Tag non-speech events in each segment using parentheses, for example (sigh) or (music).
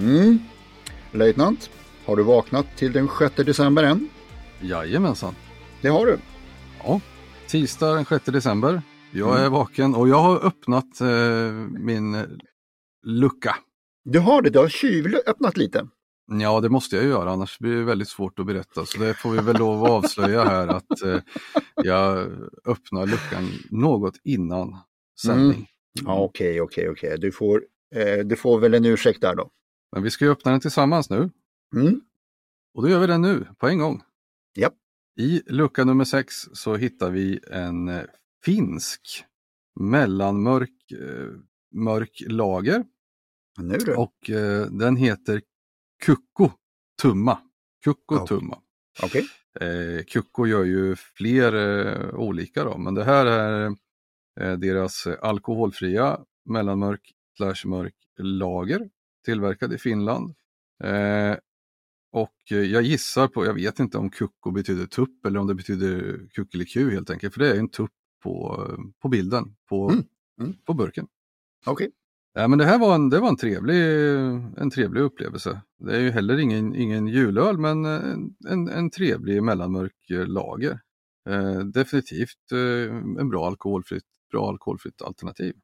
Mm. Löjtnant, har du vaknat till den 6 december än? Jajamensan. Det har du. Ja, tisdag den 6 december. Jag Mm. är vaken och jag har öppnat eh, min lucka. Du har det, du har tjuvöppnat lite. Ja, det måste jag göra, annars blir det väldigt svårt att berätta. Så det får vi väl lov att avslöja här att eh, jag öppnar luckan något innan sändning. Ja, okej, okej, okej. Du får, eh, du får väl en ursäkt där då. Men vi ska ju öppna den tillsammans nu. Mm. Och då gör vi det nu, på en gång. Japp. I lucka nummer 6 så hittar vi en eh, finsk mellanmörk eh, mörk lager Nu du. och eh, den heter Kukko Tumma. Kukko Ja. Tumma. Okej. Eh, Kukko gör ju fler eh, olika då, men det här är eh, deras alkoholfria mellanmörk slash mörk lager tillverkad i Finland. Eh, och eh, jag gissar på, jag vet inte om Kukko betyder tupp eller om det betyder kuckeliku helt enkelt, för det är en tupp på, eh, på bilden, på, Mm, mm. på burken. Okej. Ja, men det här var en, det var en, trevlig, en trevlig upplevelse. Det är ju heller ingen, ingen julöl men en, en, en trevlig mellanmörk eh, lager. Eh, definitivt eh, en bra alkoholfritt, bra alkoholfritt alternativ.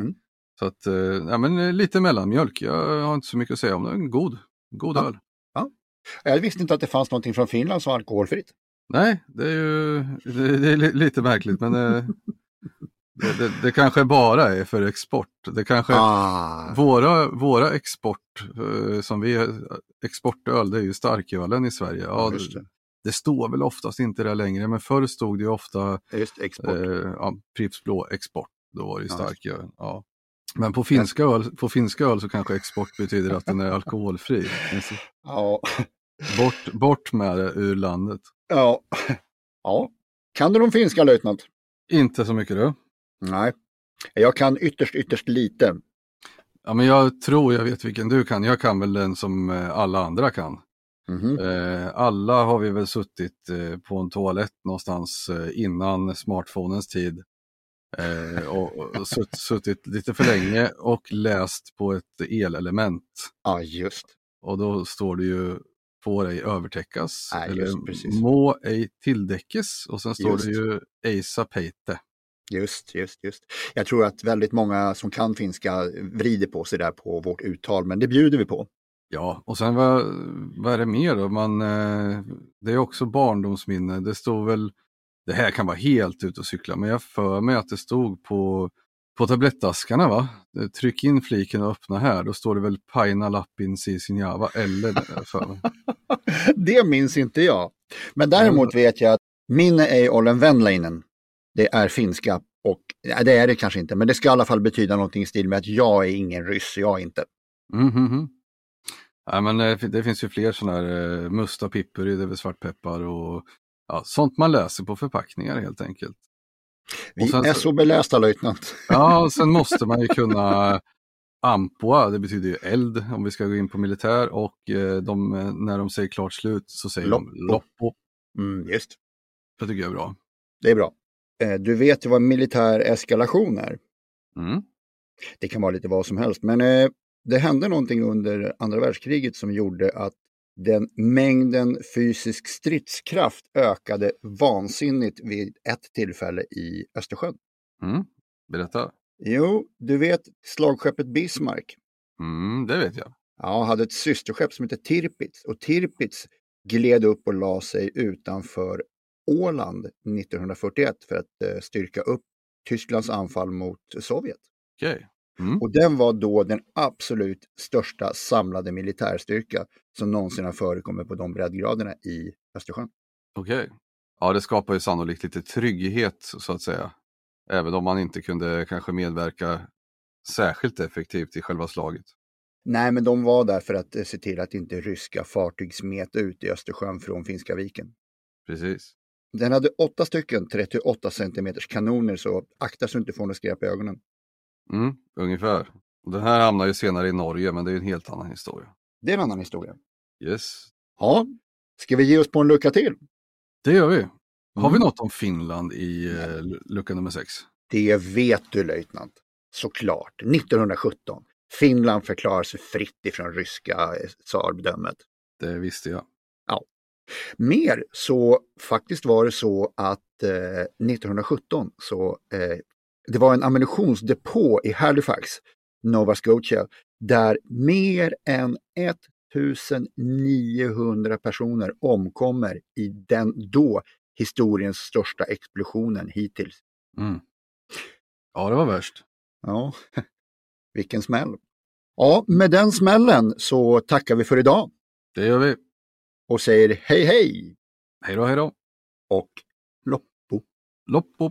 Mm. Så att, eh, ja, men eh, lite mellanmjölk, jag har inte så mycket att säga om det. En god, god Ja. öl. Jag visste inte att det fanns någonting från Finland som var alkoholfritt. Nej, det är ju det, det är li- lite märkligt men eh, det, det, det kanske bara är för export. Det kanske Ah, Våra, våra export, som vi, exportöl, det är ju starkölen i Sverige. Ja, just det, det. det står väl oftast inte där längre, men förr stod det ofta Just export. eh, ja, Pripps blå export. Då var det ju Ja, starköl. Ja. Men på finska, öl, på finska öl så kanske export betyder att den är alkoholfri. (laughs) Ja. Bort, bort med det ur landet. ja. Ja. Kan du de finska löjtnant? Inte så mycket du. Nej. Jag kan ytterst, ytterst lite. Ja, men jag tror jag vet vilken du kan. Jag kan väl den som eh, alla andra kan. Mhm. Eh, alla har vi väl suttit eh, på en toalett någonstans innan smartphonens tid eh, och, och sutt, suttit lite för länge och läst på ett elelement. Ja, just. Och då står det ju får ej övertäckas Nej, just precis. må ej tilldäckes och sen står Just. det ju eisa peite. Just, just, just. Jag tror att väldigt många som kan finska vrider på sig där på vårt uttal, men det bjuder vi på. Ja, och sen vad, vad är det mer då? Man, eh, det är också barndomsminne. Det stod väl, det här kan vara helt ute och cykla, men jag för mig att det stod på, på tablettaskarna va? Tryck in fliken och öppna här, då står det väl Paina Lappin Sisinjava eller för mig. (laughs) det minns inte jag. Men däremot vet jag att minne ei ollen vänläinen. Det är finska och det är det kanske inte, men det ska i alla fall betyda någonting i stil med att jag är ingen ryss, jag är inte. Mm, mm, mm. Ja, men eh, det finns ju fler sådana här eh, musta pippuri, det är väl svartpeppar och ja, sånt man läser på förpackningar helt enkelt. Vi sen är så- belästa löjtnant. (laughs) Ja, och sen måste man ju kunna Ampua, det betyder ju eld om vi ska gå in på militär och eh, de, eh, när de säger klart slut så säger Loppo. de Loppo. Mm, just, Det tycker jag är bra. det är bra. Eh, Du vet ju vad militär eskalation är. Mm. Det kan vara lite vad som helst, men det hände någonting under andra världskriget som gjorde att den mängden fysisk stridskraft ökade vansinnigt vid ett tillfälle i Östersjön. Mm. Berätta. Jo, du vet slagskeppet Bismarck. Mm, det vet jag. Ja, hade ett systerskepp som hette Tirpitz och Tirpitz gled upp och la sig utanför Åland 1941 för att eh, styrka upp Tysklands anfall mot Sovjet. Okej. Mm. Och den var då den absolut största samlade militärstyrka som någonsin har förekommit på de breddgraderna i Östersjön. Okej. Ja, det skapar ju sannolikt lite trygghet så att säga. Även om man inte kunde kanske medverka särskilt effektivt i själva slaget. Nej, men de var där för att eh, se till att inte ryska fartyg smet ut i Östersjön från Finska viken. Precis. Den hade åtta stycken 38 cm kanoner, så akta så du inte får något skräp i ögonen. Mm, ungefär. Den här hamnar ju senare i Norge, men det är en helt annan historia. Det är en annan historia. Yes, Ja, ska vi ge oss på en lucka till? det gör vi. Har vi Mm. något om Finland i eh, lucka nummer sex? Det vet du löjtnant. Såklart. 1917. Finland förklarar sig fritt ifrån ryska eh, tsardömet. Det visste jag. Mer så faktiskt var det så att eh, 1917 så eh, det var en ammunitionsdepå i Halifax, Nova Scotia, där mer än 1900 personer omkommer i den då historiens största explosionen hittills. Mm. Ja, det var värst. Ja, (laughs) vilken smäll. Ja, med den smällen så tackar vi för idag Det gör vi. och säger hej hej Hej då, hej då. och loppo. Loppo.